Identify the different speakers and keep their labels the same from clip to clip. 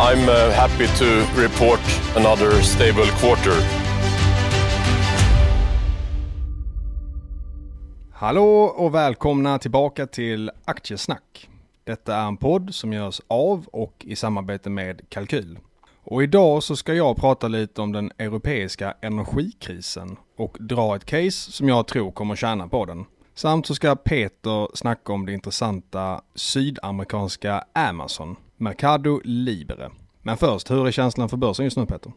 Speaker 1: I'm uh, happy to report another stable quarter.
Speaker 2: Hallå och välkomna tillbaka till Aktiesnack. Detta är en podd som görs av och i samarbete med Kalkyl. Och idag så ska jag prata lite om den europeiska energikrisen och dra ett case som jag tror kommer tjäna på den. Samt så ska Peter snacka om det intressanta sydamerikanska Amazon, Mercado Libre. Men först, hur är känslan för börsen just nu Petter?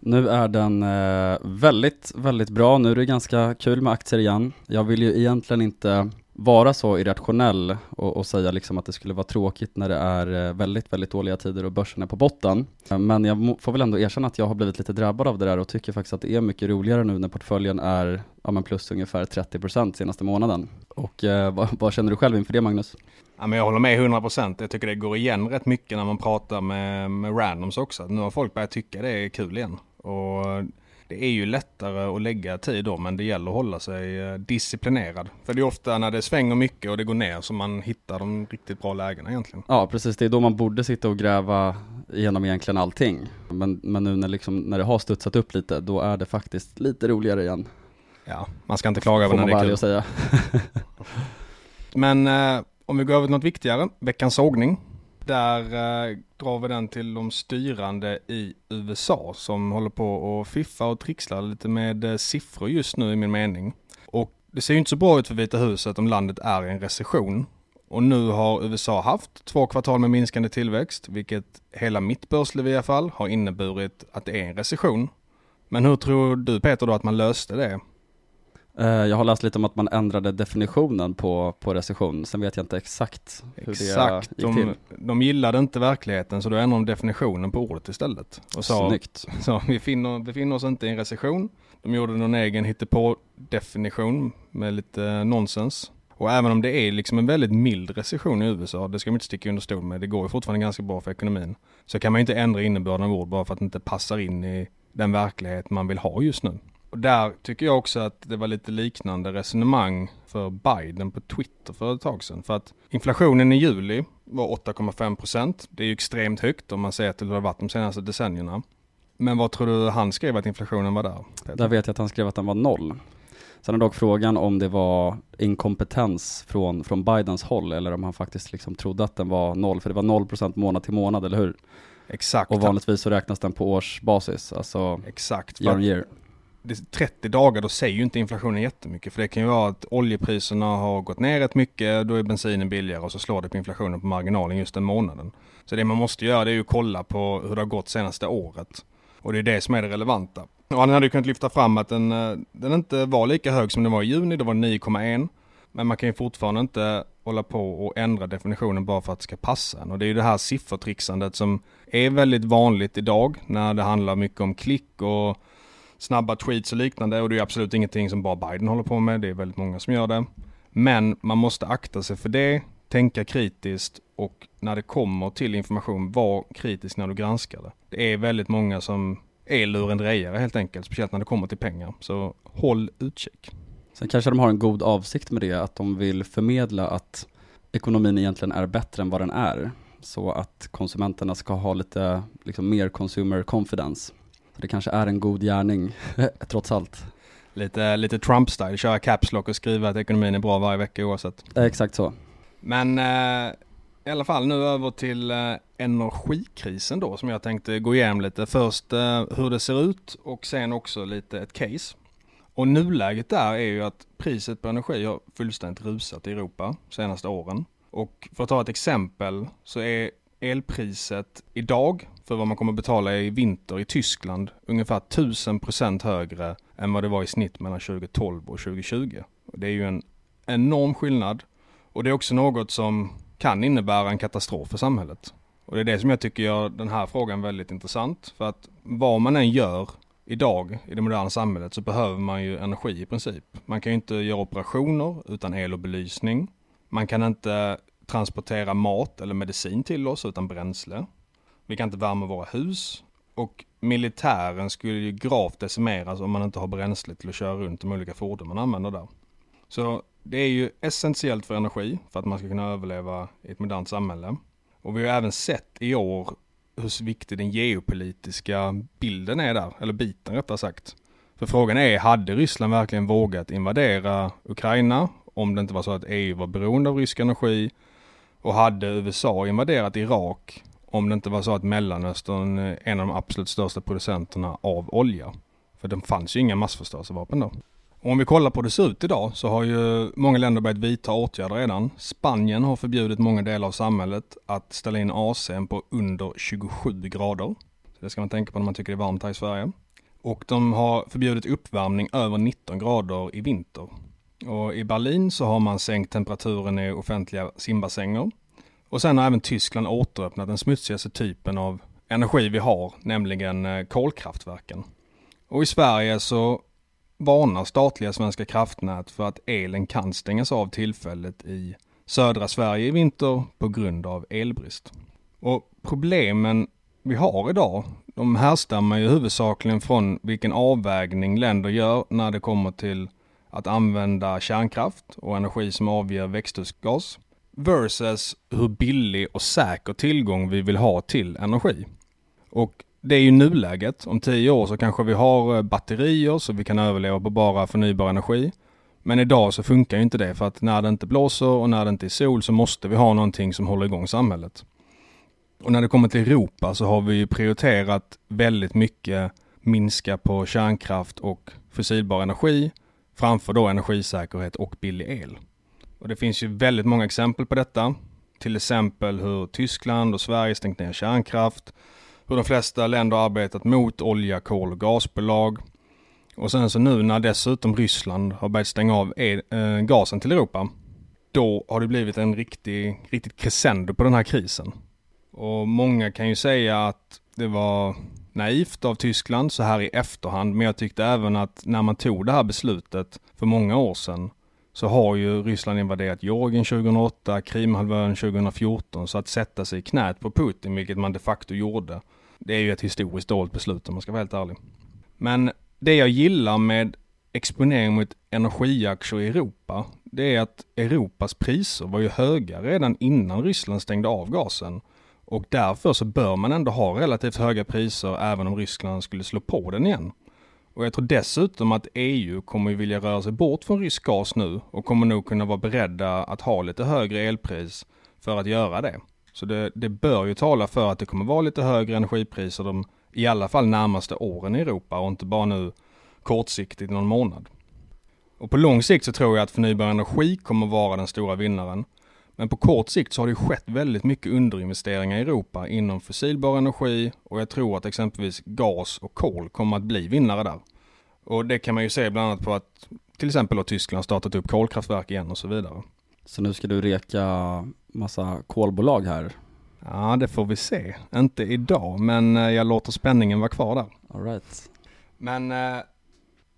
Speaker 3: Nu är den eh, väldigt, väldigt bra. Nu är det ganska kul med aktier igen. Jag vill ju egentligen inte vara så irrationell och, och säga liksom att det skulle vara tråkigt när det är eh, väldigt, väldigt dåliga tider och börsen är på botten. Men jag får väl ändå erkänna att jag har blivit lite drabbad av det där och tycker faktiskt att det är mycket roligare nu när portföljen är ja, men plus ungefär 30% senaste månaden. Och eh, vad, vad känner du själv inför det Magnus?
Speaker 2: Ja, men jag håller med 100%. Jag tycker det går igen rätt mycket när man pratar med, med randoms också. Nu har folk börjat tycka det är kul igen. Och det är ju lättare att lägga tid då, men det gäller att hålla sig eh, disciplinerad. För det är ofta när det svänger mycket och det går ner som man hittar de riktigt bra lägena egentligen.
Speaker 3: Ja, precis. Det är då man borde sitta och gräva igenom egentligen allting. Men, men nu när, liksom, när det har studsat upp lite, då är det faktiskt lite roligare igen.
Speaker 2: Ja, man ska inte klaga över
Speaker 3: Får
Speaker 2: när
Speaker 3: man
Speaker 2: det är kul.
Speaker 3: och säga.
Speaker 2: Men eh, om vi går över till något viktigare, veckans sågning. Där eh, drar vi den till de styrande i USA som håller på och fiffa och trixlar lite med eh, siffror just nu i min mening. Och det ser ju inte så bra ut för Vita huset om landet är i en recession. Och nu har USA haft två kvartal med minskande tillväxt, vilket hela mitt börsliv i alla fall har inneburit att det är en recession. Men hur tror du Peter då att man löste det?
Speaker 3: Eh, Jag har läst lite om att man ändrade definitionen på, på recession. Sen vet jag inte exakt hur
Speaker 2: Exakt,
Speaker 3: det gick till.
Speaker 2: de, de gillade inte verkligheten så då ändrade de definitionen på ordet istället. Och sa,
Speaker 3: Snyggt.
Speaker 2: så vi finner, befinner oss inte i en recession. De gjorde någon egen hittepå-definition med lite nonsens. Och även om det är liksom en väldigt mild recession i USA, det ska man inte sticka under stol med, det går ju fortfarande ganska bra för ekonomin. Så kan man ju inte ändra innebörden av ord bara för att det inte passar in i den verklighet man vill ha just nu. Och där tycker jag också att det var lite liknande resonemang för Biden på Twitter för ett tag sedan. För att inflationen i juli var 8,5 procent. Det är ju extremt högt om man ser till hur det har varit de senaste decennierna. Men vad tror du han skrev att inflationen var där?
Speaker 3: Där vet jag att han skrev att den var noll. Sen är dock frågan om det var inkompetens från, från Bidens håll eller om han faktiskt liksom trodde att den var noll. För det var 0% månad till månad, eller hur?
Speaker 2: Exakt.
Speaker 3: Och vanligtvis så räknas den på årsbasis, alltså
Speaker 2: Exakt.
Speaker 3: Year on year.
Speaker 2: 30 dagar då säger ju inte inflationen jättemycket. För det kan ju vara att oljepriserna har gått ner rätt mycket, då är bensinen billigare och så slår det på inflationen på marginalen just den månaden. Så det man måste göra det är ju att kolla på hur det har gått senaste året. Och det är det som är det relevanta. Och han hade ju kunnat lyfta fram att den, eh, den inte var lika hög som den var i juni, då var 9,1. Men man kan ju fortfarande inte hålla på och ändra definitionen bara för att det ska passa en. Och det är ju det här siffertrixandet som är väldigt vanligt idag när det handlar mycket om klick och snabba tweets och liknande. Och det är absolut ingenting som bara Biden håller på med. Det är väldigt många som gör det. Men man måste akta sig för det, tänka kritiskt och när det kommer till information, var kritisk när du granskar det. Det är väldigt många som är lurendrejare helt enkelt, speciellt när det kommer till pengar. Så håll utkik.
Speaker 3: Sen kanske de har en god avsikt med det, att de vill förmedla att ekonomin egentligen är bättre än vad den är. Så att konsumenterna ska ha lite liksom, mer consumer confidence. Så det kanske är en god gärning, trots allt.
Speaker 2: Lite, lite Trump-style, köra caps lock och skriva att ekonomin är bra varje vecka oavsett.
Speaker 3: Exakt så.
Speaker 2: Men eh, I alla fall nu över till eh, energikrisen då som jag tänkte gå igenom lite. Först eh, hur det ser ut och sen också lite ett case. Och nuläget där är ju att priset på energi har fullständigt rusat i Europa senaste åren. Och för att ta ett exempel så är elpriset idag för vad man kommer betala i vinter i Tyskland ungefär 1000% högre än vad det var i snitt mellan 2012 och 2020. Och det är ju en enorm skillnad och det är också något som kan innebära en katastrof för samhället. Och det är det som jag tycker gör den här frågan väldigt intressant. För att vad man än gör idag i det moderna samhället så behöver man ju energi i princip. Man kan ju inte göra operationer utan el och belysning. Man kan inte transportera mat eller medicin till oss utan bränsle. Vi kan inte värma våra hus och militären skulle ju gravt decimeras om man inte har bränsle till att köra runt de olika fordon man använder där. Så det är ju essentiellt för energi för att man ska kunna överleva i ett modernt samhälle. Och vi har även sett i år hur viktig den geopolitiska bilden är där, eller biten rättare sagt. För frågan är, hade Ryssland verkligen vågat invadera Ukraina om det inte var så att EU var beroende av rysk energi? Och hade USA invaderat Irak om det inte var så att Mellanöstern är en av de absolut största producenterna av olja? För det fanns ju inga massförstörelsevapen då. Om vi kollar på hur det ser ut idag så har ju många länder börjat vidta åtgärder redan. Spanien har förbjudit många delar av samhället att ställa in AC'n på under 27 grader. Så det ska man tänka på när man tycker det är varmt här i Sverige. Och de har förbjudit uppvärmning över 19 grader i vinter. Och i Berlin så har man sänkt temperaturen i offentliga simbassänger. Och sen har även Tyskland återöppnat den smutsigaste typen av energi vi har, nämligen eh, kolkraftverken. Och i Sverige så varnar statliga Svenska kraftnät för att elen kan stängas av tillfälligt i södra Sverige i vinter på grund av elbrist. Och problemen vi har idag, de härstammar ju huvudsakligen från vilken avvägning länder gör när det kommer till att använda kärnkraft och energi som avger växthusgas versus hur billig och säker tillgång vi vill ha till energi. Och det är ju nuläget. Om tio år så kanske vi har eh, batterier så vi kan överleva på bara förnybar energi. Men idag så funkar ju inte det för att när det inte blåser och när det inte är sol så måste vi ha någonting som håller igång samhället. Och när det kommer till Europa så har vi prioriterat väldigt mycket minska på kärnkraft och fossilbar energi framför då energisäkerhet och billig el. Och det finns ju väldigt många exempel på detta. Till exempel hur Tyskland och Sverige stängt ner kärnkraft, hur de flesta länder har arbetat mot olja, kol och gasbolag. Och sen så nu när dessutom Ryssland har börjat stänga av e- eh, gasen till Europa, då har det blivit en riktig, riktigt crescendo på den här krisen. Och många kan ju säga att det var naivt av Tyskland så här i efterhand, men jag tyckte även att när man tog det här beslutet för många år sedan så har ju Ryssland invaderat Georgien 2008, Krimhalvön 2014, så att sätta sig i knät på Putin, vilket man de facto gjorde, det är ju ett historiskt dåligt beslut om man ska vara helt ärlig. Men det jag gillar med exponering mot energiaktier i Europa, det är att Europas priser var ju höga redan innan Ryssland stängde av gasen. Och därför så bör man ändå ha relativt höga priser även om Ryssland skulle slå på den igen. Och jag tror dessutom att EU kommer vilja röra sig bort från rysk gas nu och kommer nog kunna vara beredda att ha lite högre elpris för att göra det. Så det, det bör ju tala för att det kommer vara lite högre energipriser de i alla fall närmaste åren i Europa och inte bara nu kortsiktigt någon månad. Och på lång sikt så tror jag att förnybar energi kommer vara den stora vinnaren. Men på kort sikt så har det skett väldigt mycket underinvesteringar i Europa inom fossilbar energi och jag tror att exempelvis gas och kol kommer att bli vinnare där. Och det kan man ju se bland annat på att till exempel har Tyskland startat upp kolkraftverk igen och så vidare.
Speaker 3: Så nu ska du reka massa kolbolag här?
Speaker 2: Ja, det får vi se. Inte idag, men eh, jag låter spänningen vara kvar där.
Speaker 3: All right.
Speaker 2: Men eh,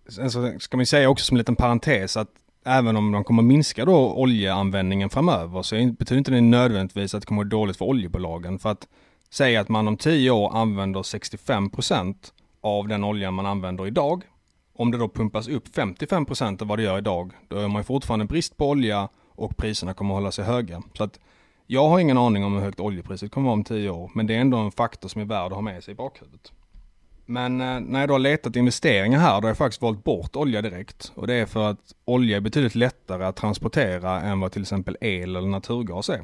Speaker 2: sen så ska man säga också som en liten parentes att även om de kommer minska då oljeanvändningen framöver så betyder inte det nödvändigtvis att det kommer vara dåligt för oljebolagen. För att säga att man om tio år använder 65 procent av den olja man använder idag. Om det då pumpas upp 55 procent av vad det gör idag, då är man ju fortfarande brist på olja och priserna kommer att hålla sig höga. Så att jag har ingen aning om hur högt oljepriset kommer att vara om tio år, men det är ändå en faktor som är värd att ha med sig i bakhuvudet. Men eh, när jag då har letat investeringar här, då har jag faktiskt valt bort olja direkt. Och det är för att olja är betydligt lättare att transportera än vad till exempel el eller naturgas är.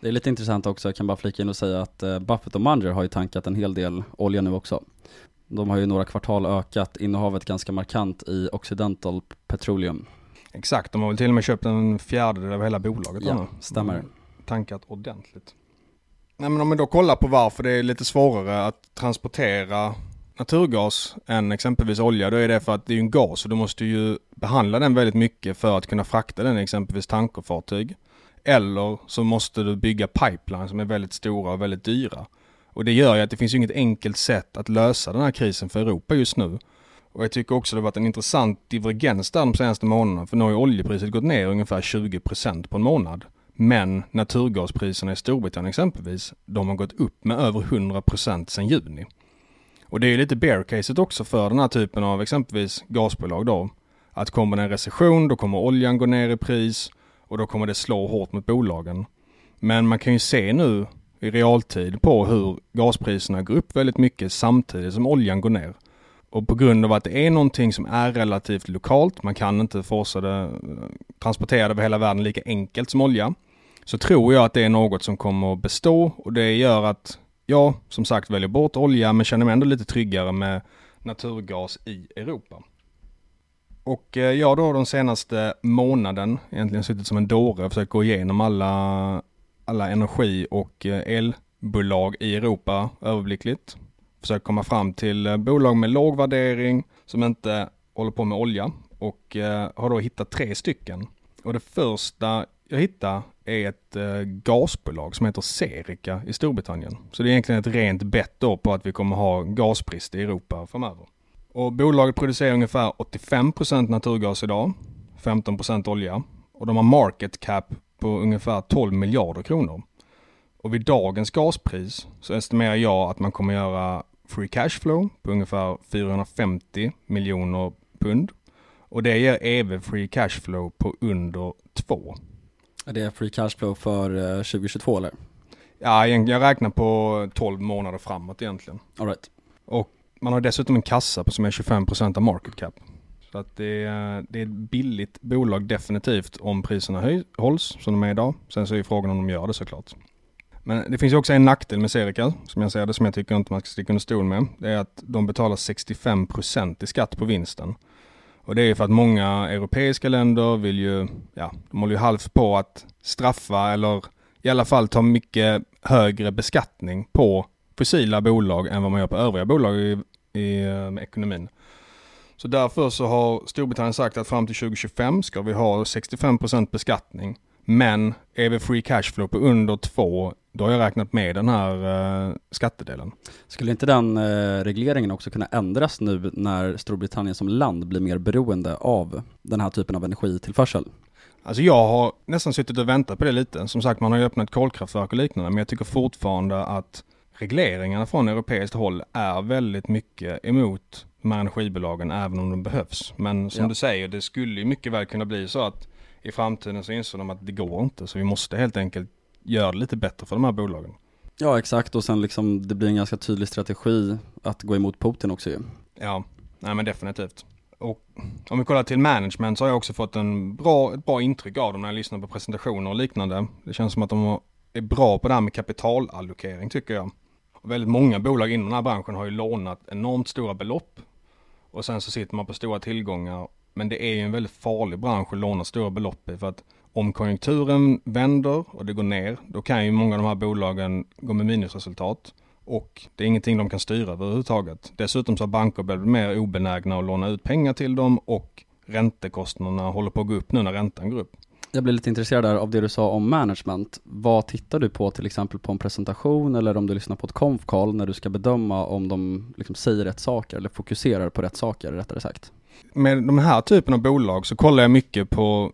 Speaker 3: Det är lite intressant också, jag kan bara flika in och säga att eh, Buffett och Munger har ju tankat en hel del olja nu också. De har ju några kvartal ökat innehavet ganska markant i Occidental Petroleum.
Speaker 2: Exakt, de har väl till och med köpt en fjärdedel av hela bolaget.
Speaker 3: Ja,
Speaker 2: nu.
Speaker 3: stämmer.
Speaker 2: Mm, Tankat ordentligt. Nej men om vi då kollar på varför det är lite svårare att transportera naturgas än exempelvis olja, då är det för att det är en gas och du måste ju behandla den väldigt mycket för att kunna frakta den i exempelvis tankerfartyg. Eller så måste du bygga pipelines som är väldigt stora och väldigt dyra. Och det gör ju att det finns inget enkelt sätt att lösa den här krisen för Europa just nu. Och jag tycker också det har varit en intressant divergens där de senaste månaderna. För nu har ju oljepriset gått ner ungefär 20% på en månad. Men naturgaspriserna i Storbritannien exempelvis, de har gått upp med över 100% sedan juni. Och det är lite bear caset också för den här typen av exempelvis gasbolag då. Att kommer det en recession, då kommer oljan gå ner i pris och då kommer det slå hårt mot bolagen. Men man kan ju se nu i realtid på hur gaspriserna går upp väldigt mycket samtidigt som oljan går ner. Och på grund av att det är någonting som är relativt lokalt, man kan inte forsa det, transportera det över hela världen lika enkelt som olja, så tror jag att det är något som kommer att bestå och det gör att jag som sagt väljer bort olja men känner mig ändå lite tryggare med naturgas i Europa. Och eh, jag då de senaste månaden egentligen suttit som en dåre och försökt gå igenom alla, alla energi och eh, elbolag i Europa överblickligt. Försökt komma fram till eh, bolag med låg värdering som inte håller på med olja och har då hittat tre stycken. Och det första jag hittade är ett eh, gasbolag som heter Serica i Storbritannien. Så det är egentligen ett rent bett då på att vi kommer ha gasbrist i Europa framöver. Och bolaget producerar ungefär 85% naturgas idag, 15% olja och de har market cap på ungefär 12 miljarder kronor. Och vid dagens gaspris så estimerar jag att man kommer göra free cash flow på ungefär 450 miljoner pund. Och det ger EV free cash flow på under 2.
Speaker 3: Är det free cash flow för eh, 2022 eller?
Speaker 2: Ja, jag räknar på 12 månader framåt egentligen.
Speaker 3: All right.
Speaker 2: Och man har dessutom en kassa på som är 25% av market cap. Så att det är, det är ett billigt bolag definitivt om priserna höj, hålls som de är idag. Sen så är frågan om de gör det såklart. Men det finns ju också en nackdel med Serica, som jag ser det, som jag tycker inte man ska sticka under stol med. Det är att de betalar 65% i skatt på vinsten. Och det är för att många europeiska länder vill ju, ja, de håller ju halvt på att straffa eller i alla fall ta mycket högre beskattning på fossila bolag än vad man gör på övriga bolag i, i eh, ekonomin. Så därför så har Storbritannien sagt att fram till 2025 ska vi ha 65% beskattning. Men är vi free cash flow på under 2, då har jag räknat med den här uh, skattedelen.
Speaker 3: Skulle inte den uh, regleringen också kunna ändras nu när Storbritannien som land blir mer beroende av den här typen av energitillförsel?
Speaker 2: Alltså jag har nästan suttit och väntat på det lite. Som sagt, man har ju öppnat kolkraftverk och liknande, men jag tycker fortfarande att regleringarna från europeiskt håll är väldigt mycket emot de här energibolagen, även om de behövs. Men som ja. du säger, det skulle ju mycket väl kunna bli så att i framtiden så inser de att det går inte, så vi måste helt enkelt göra det lite bättre för de här bolagen.
Speaker 3: Ja exakt och sen liksom det blir en ganska tydlig strategi att gå emot Putin också ju.
Speaker 2: Ja, nej men definitivt. Och om vi kollar till management så har jag också fått en bra, ett bra intryck av dem när jag lyssnar på presentationer och liknande. Det känns som att de är bra på det här med kapitalallokering tycker jag. Och väldigt många bolag inom den här branschen har ju lånat enormt stora belopp. Och sen så sitter man på stora tillgångar. Men det är ju en väldigt farlig bransch att låna stora belopp i. För att om konjunkturen vänder och det går ner, då kan ju många av de här bolagen gå med minusresultat. Och det är ingenting de kan styra överhuvudtaget. Dessutom så har banker blivit mer obenägna att låna ut pengar till dem och räntekostnaderna håller på att gå upp nu när räntan går upp.
Speaker 3: Jag blir lite intresserad där av det du sa om management. Vad tittar du på till exempel på en presentation eller om du lyssnar på ett konf-call när du ska bedöma om de liksom säger rätt saker eller fokuserar på rätt saker rättare sagt?
Speaker 2: Med de här typen av bolag så kollar jag mycket på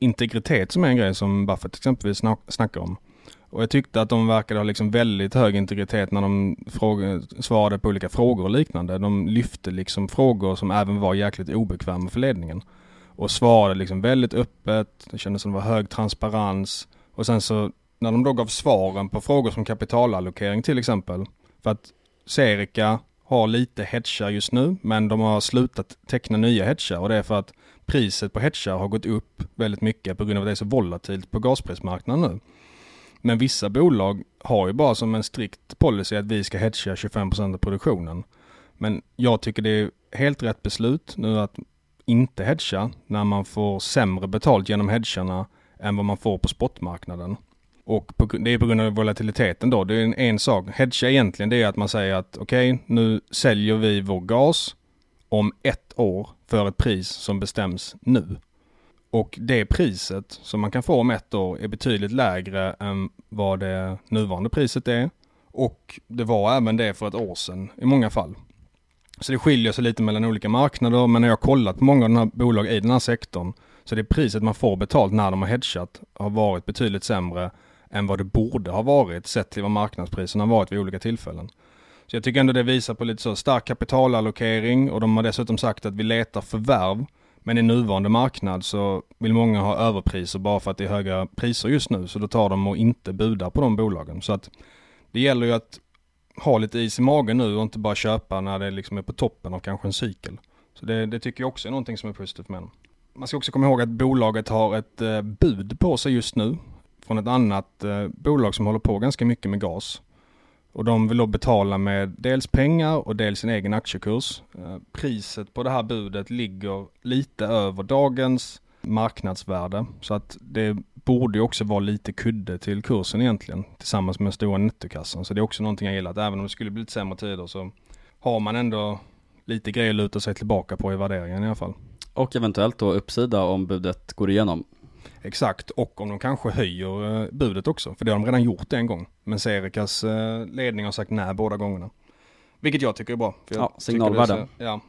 Speaker 2: integritet som är en grej som Buffett exempelvis snackar om. Och jag tyckte att de verkade ha liksom väldigt hög integritet när de fråga, svarade på olika frågor och liknande. De lyfte liksom frågor som även var jäkligt obekväma för ledningen. Och svarade liksom väldigt öppet, det kändes som det var hög transparens. Och sen så när de då gav svaren på frågor som kapitalallokering till exempel. För att Serica har lite hedgar just nu, men de har slutat teckna nya hedgar och det är för att priset på hedgar har gått upp väldigt mycket på grund av att det är så volatilt på gasprismarknaden nu. Men vissa bolag har ju bara som en strikt policy att vi ska hedga 25% av produktionen. Men jag tycker det är helt rätt beslut nu att inte hedga när man får sämre betalt genom hedgarna än vad man får på spotmarknaden. Och på, det är på grund av volatiliteten då. Det är en, en sak. Hedga egentligen det är att man säger att okej, okay, nu säljer vi vår gas om ett år för ett pris som bestäms nu. Och det priset som man kan få om ett år är betydligt lägre än vad det nuvarande priset är. Och det var även det för ett år sedan i många fall. Så det skiljer sig lite mellan olika marknader, men när jag kollat på många av de här bolag i den här sektorn, så det priset man får betalt när de har hedgat har varit betydligt sämre än vad det borde ha varit sett till vad marknadspriserna har varit vid olika tillfällen. Så jag tycker ändå det visar på lite så stark kapitalallokering och de har dessutom sagt att vi letar förvärv. Men i nuvarande marknad så vill många ha överpriser bara för att det är höga priser just nu. Så då tar de och inte budar på de bolagen. Så att det gäller ju att ha lite is i magen nu och inte bara köpa när det liksom är på toppen av kanske en cykel. Så det, det tycker jag också är någonting som är positivt med dem. Man ska också komma ihåg att bolaget har ett eh, bud på sig just nu från ett annat eh, bolag som håller på ganska mycket med gas. Och de vill då betala med dels pengar och dels sin egen aktiekurs. Eh, priset på det här budet ligger lite över dagens marknadsvärde. Så att det borde ju också vara lite kudde till kursen egentligen tillsammans med den stora nettokassan. Så det är också någonting jag gillar att även om det skulle bli lite sämre tider så har man ändå lite grejer att luta sig tillbaka på i värderingen i alla fall.
Speaker 3: Och eventuellt då uppsida om budet går igenom.
Speaker 2: Exakt, och om de kanske höjer eh, budet också, för det har de redan gjort en gång. Men Serikas eh, ledning har sagt nej båda gångerna. Vilket jag tycker är bra.
Speaker 3: ja, signalvärde.
Speaker 2: Ja,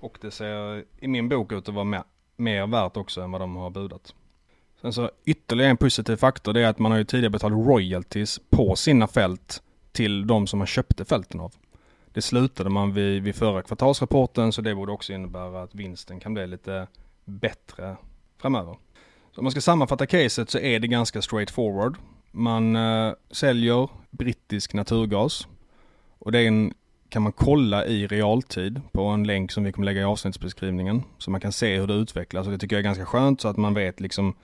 Speaker 2: och det ser i min bok ut att vara mer, mer värt också än vad de har budat. Sen så ytterligare en positiv faktor det är att man har ju tidigare betalat royalties på sina fält till de som man köpte fälten av. Det slutade man vid, vid förra kvartalsrapporten så det borde också innebära att vinsten kan bli lite bättre framöver. Så om man ska sammanfatta caset så är det ganska straightforward. Man eh, säljer brittisk naturgas och den kan man kolla i realtid på en länk som vi kommer lägga i avsnittsbeskrivningen. Så man kan se hur det utvecklas och det tycker jag är ganska skönt så att man vet liksom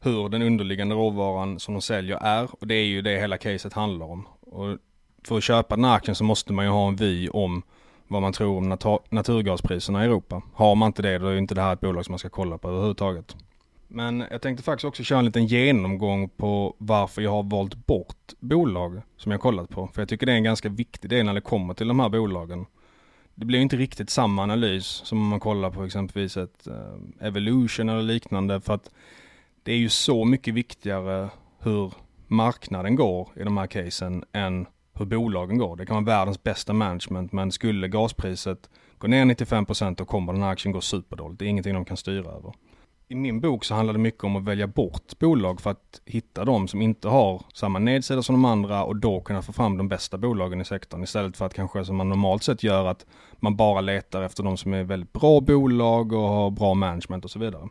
Speaker 2: hur den underliggande råvaran som de säljer är och det är ju det hela caset handlar om. Och för att köpa den här aktien så måste man ju ha en vy om vad man tror om naturgaspriserna i Europa. Har man inte det då är inte det här ett bolag som man ska kolla på överhuvudtaget. Men jag tänkte faktiskt också köra en liten genomgång på varför jag har valt bort bolag som jag kollat på. För jag tycker det är en ganska viktig del när det kommer till de här bolagen. Det blir inte riktigt samma analys som om man kollar på exempelvis ett eh, Evolution eller liknande. För att det är ju så mycket viktigare hur marknaden går i de här casen än hur bolagen går. Det kan vara världens bästa management men skulle gaspriset gå ner 95% då kommer den här aktien gå superdåligt. Det är ingenting de kan styra över. I min bok så handlar det mycket om att välja bort bolag för att hitta de som inte har samma nedsida som de andra och då kunna få fram de bästa bolagen i sektorn istället för att kanske som man normalt sett gör att man bara letar efter de som är väldigt bra bolag och har bra management och så vidare.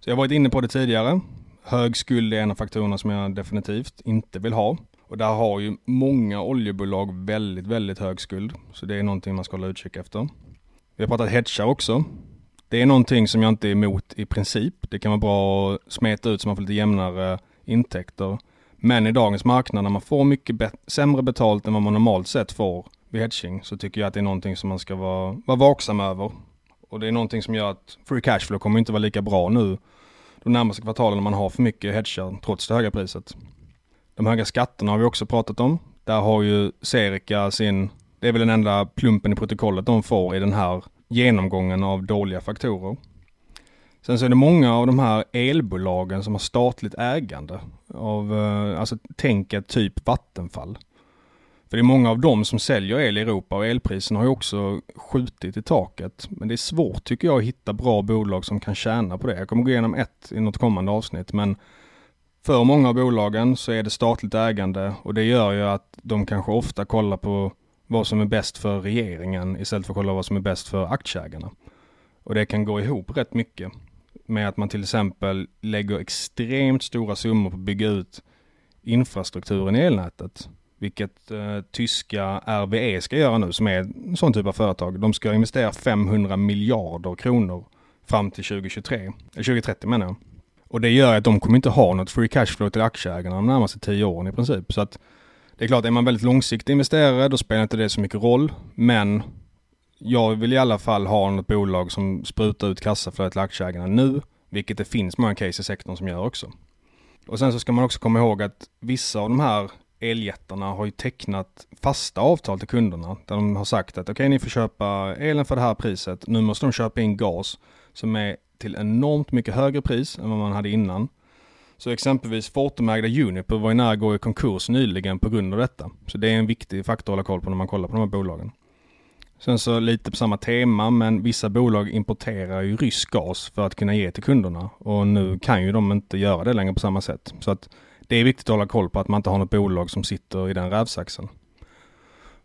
Speaker 2: Så jag har varit inne på det tidigare. Hög skuld är en av faktorerna som jag definitivt inte vill ha. Och där har ju många oljebolag väldigt, väldigt hög skuld. Så det är någonting man ska hålla utkik efter. Vi har pratat hedgar också. Det är någonting som jag inte är emot i princip. Det kan vara bra att smeta ut så man får lite jämnare intäkter. Men i dagens marknad när man får mycket bet sämre betalt än vad man normalt sett får vid hedging så tycker jag att det är någonting som man ska vara, vara vaksam över. Och det är någonting som gör att free cashflow kommer inte vara lika bra nu de närmaste kvartalen när man har för mycket hedgar trots det höga priset. De höga skatterna har vi också pratat om. Där har ju Serica sin, det är väl den enda plumpen i protokollet de får i den här genomgången av dåliga faktorer. Sen så är det många av de här elbolagen som har statligt ägande av, eh, alltså tänka typ Vattenfall. För det är många av dem som säljer el i Europa och elpriserna har ju också skjutit i taket. Men det är svårt tycker jag att hitta bra bolag som kan tjäna på det. Jag kommer gå igenom ett i något kommande avsnitt men för många av bolagen så är det statligt ägande och det gör ju att de kanske ofta kollar på vad som är bäst för regeringen istället för att kolla vad som är bäst för aktieägarna. Och det kan gå ihop rätt mycket med att man till exempel lägger extremt stora summor på att bygga ut infrastrukturen i elnätet. Vilket eh, tyska RWE ska göra nu som är en sån typ av företag. De ska investera 500 miljarder kronor fram till 2023, eller 2030 menar jag. Och det gör att de kommer inte ha något free cashflow till aktieägarna de närmaste tio åren i princip. Så att det är klart, är man väldigt långsiktig investerare då spelar inte det så mycket roll. Men jag vill i alla fall ha något bolag som sprutar ut kassaflödet till aktieägarna nu, vilket det finns många case i sektorn som gör också. Och sen så ska man också komma ihåg att vissa av de här eljättarna har ju tecknat fasta avtal till kunderna där de har sagt att okej, okay, ni får köpa elen för det här priset. Nu måste de köpa in gas som är till enormt mycket högre pris än vad man hade innan. Så exempelvis Fortumägda Uniper var ju nära att gå i konkurs nyligen på grund av detta. Så det är en viktig faktor att hålla koll på när man kollar på de här bolagen. Sen så lite på samma tema, men vissa bolag importerar ju rysk gas för att kunna ge till kunderna och nu kan ju de inte göra det längre på samma sätt. Så att det är viktigt att hålla koll på att man inte har något bolag som sitter i den rävsaxen.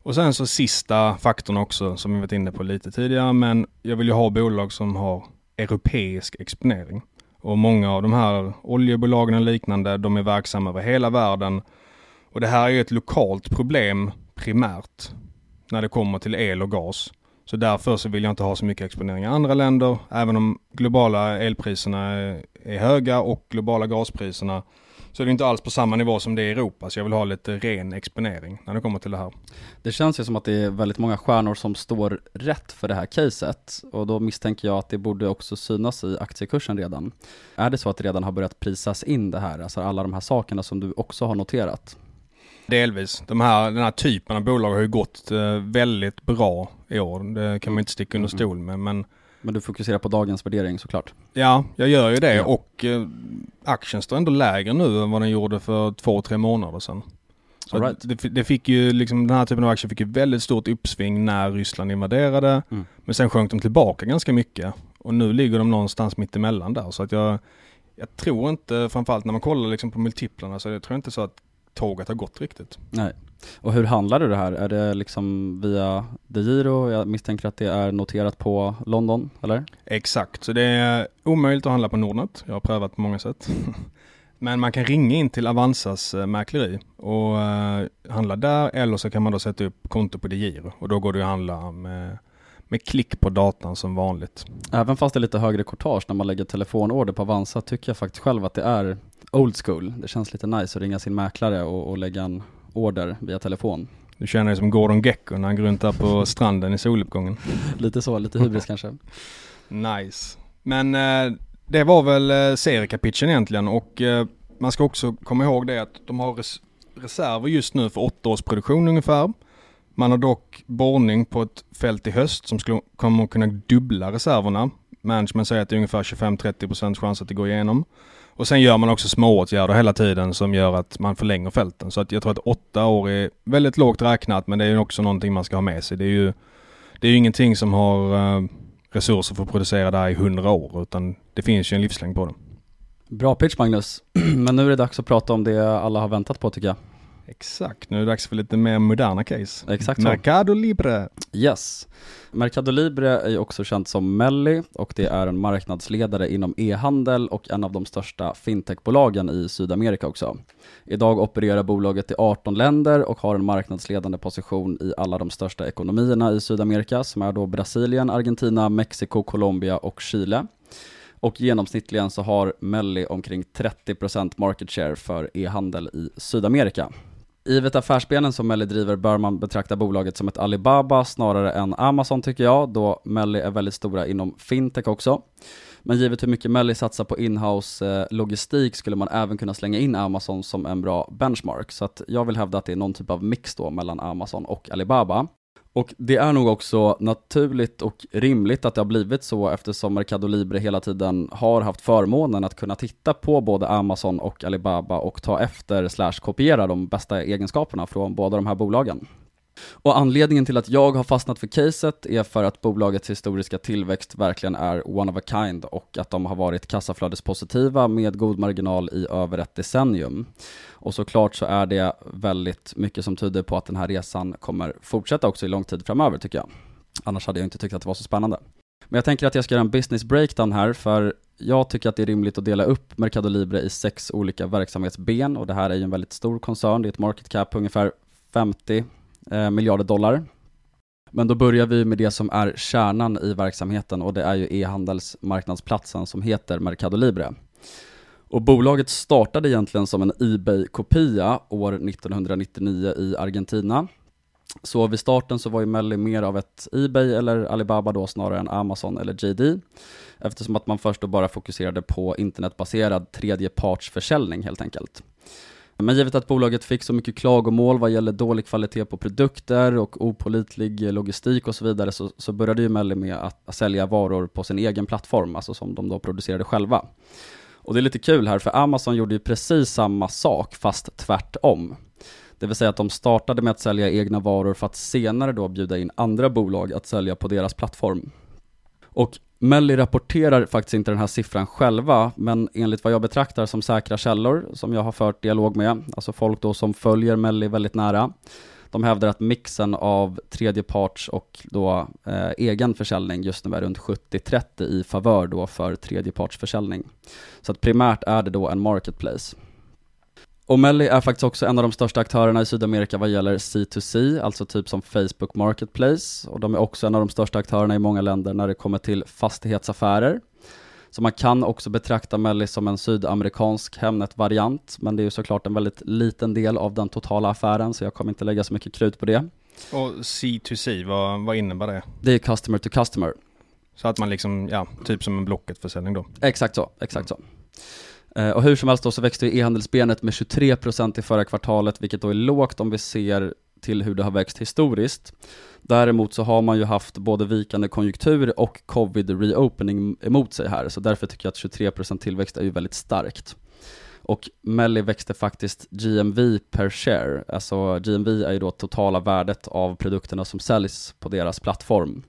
Speaker 2: Och sen så sista faktorn också som vi varit inne på lite tidigare, men jag vill ju ha bolag som har europeisk exponering. Och många av de här oljebolagen och liknande, de är verksamma över hela världen. Och det här är ju ett lokalt problem primärt när det kommer till el och gas. Så därför så vill jag inte ha så mycket exponering i andra länder, även om globala elpriserna är höga och globala gaspriserna så är det inte alls på samma nivå som det är i Europa, så jag vill ha lite ren exponering när det kommer till det här.
Speaker 3: Det känns ju som att det är väldigt många stjärnor som står rätt för det här caset, och då misstänker jag att det borde också synas i aktiekursen redan. Är det så att det redan har börjat prisas in det här, alltså alla de här sakerna som du också har noterat?
Speaker 2: Delvis. De här, den här typen av bolag har ju gått eh, väldigt bra i år. Det kan man inte sticka under mm. stol med. Men,
Speaker 3: men du fokuserar på dagens värdering såklart?
Speaker 2: Ja, jag gör ju det ja. och eh, aktien står ändå lägre nu än vad den gjorde för två, tre månader sedan. Så right. det, det, fick ju liksom, den här typen av aktier fick ju väldigt stort uppsving när Ryssland invaderade. Mm. Men sen sjönk de tillbaka ganska mycket. Och nu ligger de någonstans mitt emellan där. Så att jag, jag tror inte, framförallt när man kollar liksom på multiplarna, så jag tror inte så att tåget har gått riktigt.
Speaker 3: Nej. Och hur handlar du det här? Är det liksom via DeGiro? Jag misstänker att det är noterat på London, eller?
Speaker 2: Exakt, så det är omöjligt att handla på Nordnet. Jag har prövat på många sätt. Men man kan ringa in till Avanzas eh, mäkleri och uh, handla där eller så kan man då sätta upp konto på DeGiro och då går det att handla med, med klick på datan som vanligt.
Speaker 3: Även fast det är lite högre courtage när man lägger telefonorder på Avanza tycker jag faktiskt själv att det är old school. Det känns lite nice att ringa sin mäklare och, och lägga en order via telefon.
Speaker 2: Du känner dig som Gordon Gecko när han går runt där på stranden i soluppgången.
Speaker 3: lite så, lite hybris kanske.
Speaker 2: Nice. Men eh, det var väl eh, seriekapitchen egentligen och eh, man ska också komma ihåg det att de har res reserver just nu för åtta års produktion ungefär. Man har dock borrning på ett fält i höst som skulle, kommer att kunna dubbla reserverna. Management säger att det är ungefär 25-30% chans att det går igenom. Och sen gör man också smååtgärder hela tiden som gör att man förlänger fälten. Så att jag tror att åtta år är väldigt lågt räknat men det är också någonting man ska ha med sig. Det är ju, det är ju ingenting som har uh, resurser för att producera där i hundra år utan det finns ju en livslängd på det.
Speaker 3: Bra pitch Magnus, men nu är det dags att prata om det alla har väntat på tycker jag.
Speaker 2: Exakt, nu är det dags för lite mer moderna case.
Speaker 3: Exakt
Speaker 2: så. Mercado Libre.
Speaker 3: Yes. Mercado Libre är också känt som Melli och det är en marknadsledare inom e-handel och en av de största fintechbolagen i Sydamerika också. Idag opererar bolaget i 18 länder och har en marknadsledande position i alla de största ekonomierna i Sydamerika som är då Brasilien, Argentina, Mexiko, Colombia och Chile. Och genomsnittligen så har Melli omkring 30% market share för e-handel i Sydamerika. Givet affärsbenen som Melli driver bör man betrakta bolaget som ett Alibaba snarare än Amazon tycker jag, då Melli är väldigt stora inom fintech också. Men givet hur mycket Melli satsar på inhouse eh, logistik skulle man även kunna slänga in Amazon som en bra benchmark. Så att jag vill hävda att det är någon typ av mix då mellan Amazon och Alibaba. Och det är nog också naturligt och rimligt att det har blivit så eftersom Mercado Libre hela tiden har haft förmånen att kunna titta på både Amazon och Alibaba och ta efter slash kopiera de bästa egenskaperna från båda de här bolagen. Och anledningen till att jag har fastnat för caset är för att bolagets historiska tillväxt verkligen är one of a kind och att de har varit kassaflödespositiva med god marginal i över ett decennium. Och såklart så är det väldigt mycket som tyder på att den här resan kommer fortsätta också i lång tid framöver tycker jag. Annars hade jag inte tyckt att det var så spännande. Men jag tänker att jag ska göra en business breakdown här för jag tycker att det är rimligt att dela upp Mercado Libre i sex olika verksamhetsben och det här är ju en väldigt stor koncern, det är ett market cap på ungefär 50 eh, miljarder dollar. Men då börjar vi med det som är kärnan i verksamheten och det är ju e-handelsmarknadsplatsen som heter Mercado Libre. Och bolaget startade egentligen som en Ebay-kopia år 1999 i Argentina. Så vid starten så var ju Melli mer av ett Ebay eller Alibaba då snarare än Amazon eller JD. Eftersom att man först då bara fokuserade på internetbaserad tredjepartsförsäljning helt enkelt. Men givet att bolaget fick så mycket klagomål vad gäller dålig kvalitet på produkter och opolitlig logistik och så vidare så, så började ju Melli med att, att sälja varor på sin egen plattform, alltså som de då producerade själva. Och det är lite kul här, för Amazon gjorde ju precis samma sak, fast tvärtom. Det vill säga att de startade med att sälja egna varor för att senare då bjuda in andra bolag att sälja på deras plattform. Och Melli rapporterar faktiskt inte den här siffran själva, men enligt vad jag betraktar som säkra källor, som jag har fört dialog med, alltså folk då som följer Melli väldigt nära, de hävdar att mixen av tredjeparts och då eh, egen försäljning just nu är runt 70-30 i favör då för tredjepartsförsäljning. Så att primärt är det då en marketplace. O'Malley är faktiskt också en av de största aktörerna i Sydamerika vad gäller C2C, alltså typ som Facebook Marketplace. Och de är också en av de största aktörerna i många länder när det kommer till fastighetsaffärer. Så man kan också betrakta Melli som en sydamerikansk Hemnet-variant, men det är ju såklart en väldigt liten del av den totala affären, så jag kommer inte lägga så mycket krut på det.
Speaker 2: Och C2C, vad, vad innebär det?
Speaker 3: Det är customer to customer.
Speaker 2: Så att man liksom, ja, typ som en Blocket-försäljning då?
Speaker 3: Exakt så, exakt så. Eh, och hur som helst då så växte e-handelsbenet med 23% i förra kvartalet, vilket då är lågt om vi ser till hur det har växt historiskt. Däremot så har man ju haft både vikande konjunktur och covid-reopening emot sig här, så därför tycker jag att 23% tillväxt är ju väldigt starkt. Och Melli växte faktiskt GMV per share, alltså GMV är ju då totala värdet av produkterna som säljs på deras plattform.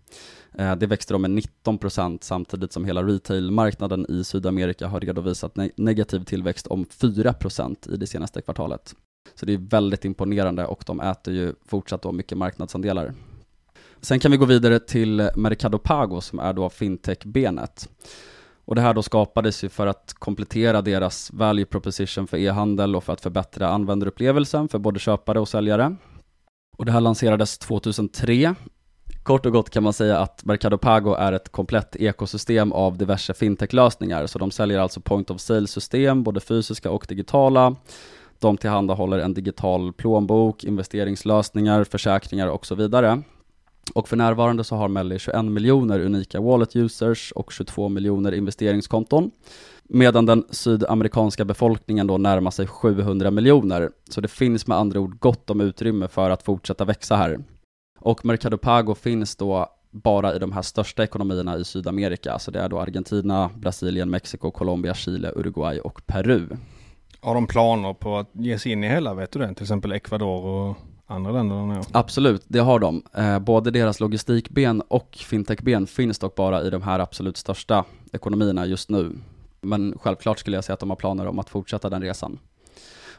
Speaker 3: Eh, det växte då med 19% samtidigt som hela retailmarknaden i Sydamerika har redovisat negativ tillväxt om 4% i det senaste kvartalet. Så det är väldigt imponerande och de äter ju fortsatt då mycket marknadsandelar. Sen kan vi gå vidare till Mercado Pago som är då fintech-benet. Och det här då skapades ju för att komplettera deras value proposition för e-handel och för att förbättra användarupplevelsen för både köpare och säljare. Och det här lanserades 2003 Kort och gott kan man säga att Mercado Pago är ett komplett ekosystem av diverse fintech-lösningar, så de säljer alltså point of sale-system, både fysiska och digitala. De tillhandahåller en digital plånbok, investeringslösningar, försäkringar och så vidare. Och för närvarande så har Melli 21 miljoner unika wallet users och 22 miljoner investeringskonton. Medan den sydamerikanska befolkningen då närmar sig 700 miljoner. Så det finns med andra ord gott om utrymme för att fortsätta växa här. Och Mercado Pago finns då bara i de här största ekonomierna i Sydamerika, så det är då Argentina, Brasilien, Mexiko, Colombia, Chile, Uruguay och Peru.
Speaker 2: Har de planer på att ge sig in i hela, vet du det? Till exempel Ecuador och andra länder
Speaker 3: Absolut, det har de. Eh, både deras logistikben och fintechben finns dock bara i de här absolut största ekonomierna just nu. Men självklart skulle jag säga att de har planer om att fortsätta den resan.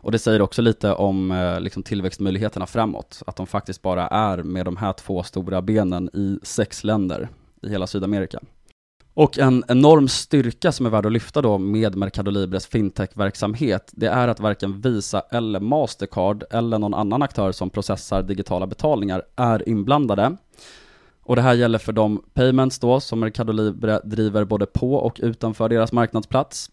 Speaker 3: Och det säger också lite om eh, liksom tillväxtmöjligheterna framåt, att de faktiskt bara är med de här två stora benen i sex länder i hela Sydamerika. Och en enorm styrka som är värd att lyfta då med Mercado Libres fintech-verksamhet, det är att varken Visa eller Mastercard eller någon annan aktör som processar digitala betalningar är inblandade. Och det här gäller för de payments då som Mercado Libre driver både på och utanför deras marknadsplats.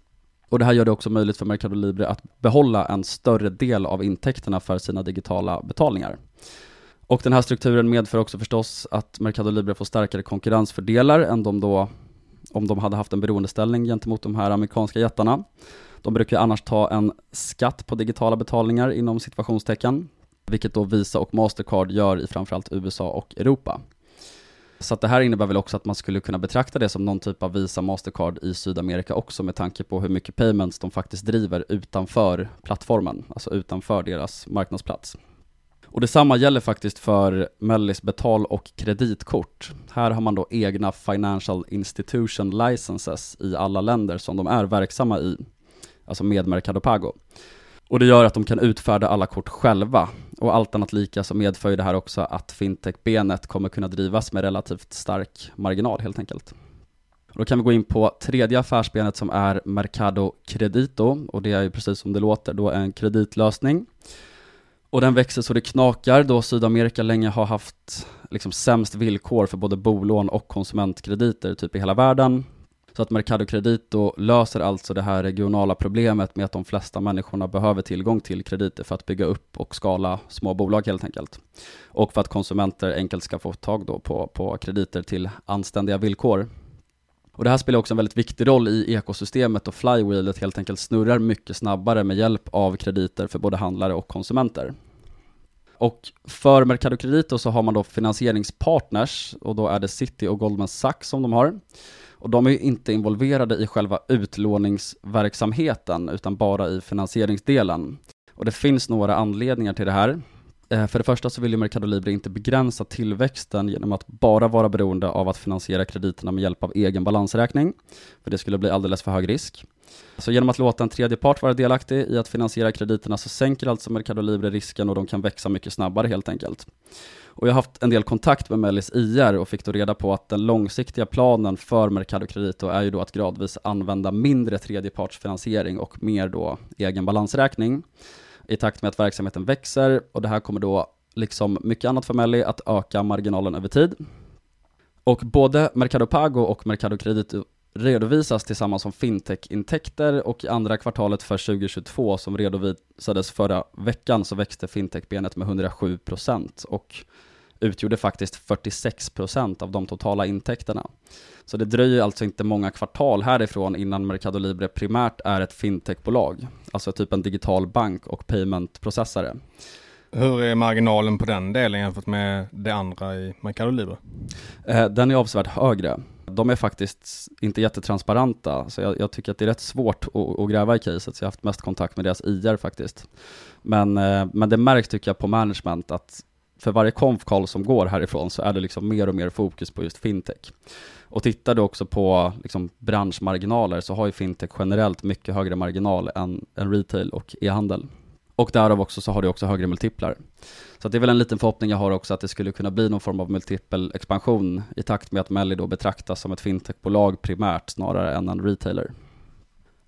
Speaker 3: Och det här gör det också möjligt för Mercado Libre att behålla en större del av intäkterna för sina digitala betalningar. Och den här strukturen medför också förstås att Mercado Libre får starkare konkurrensfördelar än de då, om de hade haft en beroendeställning gentemot de här amerikanska jättarna. De brukar annars ta en skatt på digitala betalningar inom situationstecken, vilket då Visa och Mastercard gör i framförallt USA och Europa. Så att det här innebär väl också att man skulle kunna betrakta det som någon typ av Visa Mastercard i Sydamerika också med tanke på hur mycket payments de faktiskt driver utanför plattformen, alltså utanför deras marknadsplats. Och detsamma gäller faktiskt för Mellis betal och kreditkort. Här har man då egna Financial Institution Licenses i alla länder som de är verksamma i, alltså med Mercado Pago. Och det gör att de kan utfärda alla kort själva. Och allt annat lika så medför ju det här också att fintech-benet kommer kunna drivas med relativt stark marginal helt enkelt. då kan vi gå in på tredje affärsbenet som är Mercado Credito och det är ju precis som det låter då en kreditlösning. Och den växer så det knakar då Sydamerika länge har haft liksom sämst villkor för både bolån och konsumentkrediter typ i hela världen. Så att Mercado Credito löser alltså det här regionala problemet med att de flesta människorna behöver tillgång till krediter för att bygga upp och skala små bolag helt enkelt. Och för att konsumenter enkelt ska få tag då på, på krediter till anständiga villkor. Och det här spelar också en väldigt viktig roll i ekosystemet och flywheelet helt enkelt snurrar mycket snabbare med hjälp av krediter för både handlare och konsumenter. Och för Mercado Credito så har man då finansieringspartners och då är det City och Goldman Sachs som de har. Och de är ju inte involverade i själva utlåningsverksamheten utan bara i finansieringsdelen. Och det finns några anledningar till det här. Eh, för det första så vill ju Mercado Libre inte begränsa tillväxten genom att bara vara beroende av att finansiera krediterna med hjälp av egen balansräkning, för det skulle bli alldeles för hög risk. Så genom att låta en tredje part vara delaktig i att finansiera krediterna så sänker alltså Mercado Libre risken och de kan växa mycket snabbare helt enkelt. Och jag har haft en del kontakt med Mellis IR och fick då reda på att den långsiktiga planen för Mercado Credito är ju då att gradvis använda mindre tredjepartsfinansiering och mer då egen balansräkning i takt med att verksamheten växer och det här kommer då, liksom mycket annat för Melli, att öka marginalen över tid. Och både Mercado Pago och Mercado Credito redovisas tillsammans som fintech-intäkter och i andra kvartalet för 2022 som redovisades förra veckan så växte fintech-benet med 107% och utgjorde faktiskt 46% av de totala intäkterna. Så det dröjer alltså inte många kvartal härifrån innan Mercado Libre primärt är ett fintechbolag, alltså typ en digital bank och paymentprocessare.
Speaker 2: Hur är marginalen på den delen jämfört med det andra i Mercado Libre?
Speaker 3: Eh, den är avsevärt högre. De är faktiskt inte jättetransparenta, så jag, jag tycker att det är rätt svårt att, att, gräva i caset, så jag har haft mest kontakt med deras IR faktiskt. Men, eh, men det märks tycker jag på management att för varje konf call som går härifrån så är det liksom mer och mer fokus på just fintech. Och tittar du också på liksom branschmarginaler så har ju fintech generellt mycket högre marginal än, än retail och e-handel. Och därav också så har det också högre multiplar. Så det är väl en liten förhoppning jag har också att det skulle kunna bli någon form av multipel expansion i takt med att Melli då betraktas som ett fintechbolag primärt snarare än en retailer.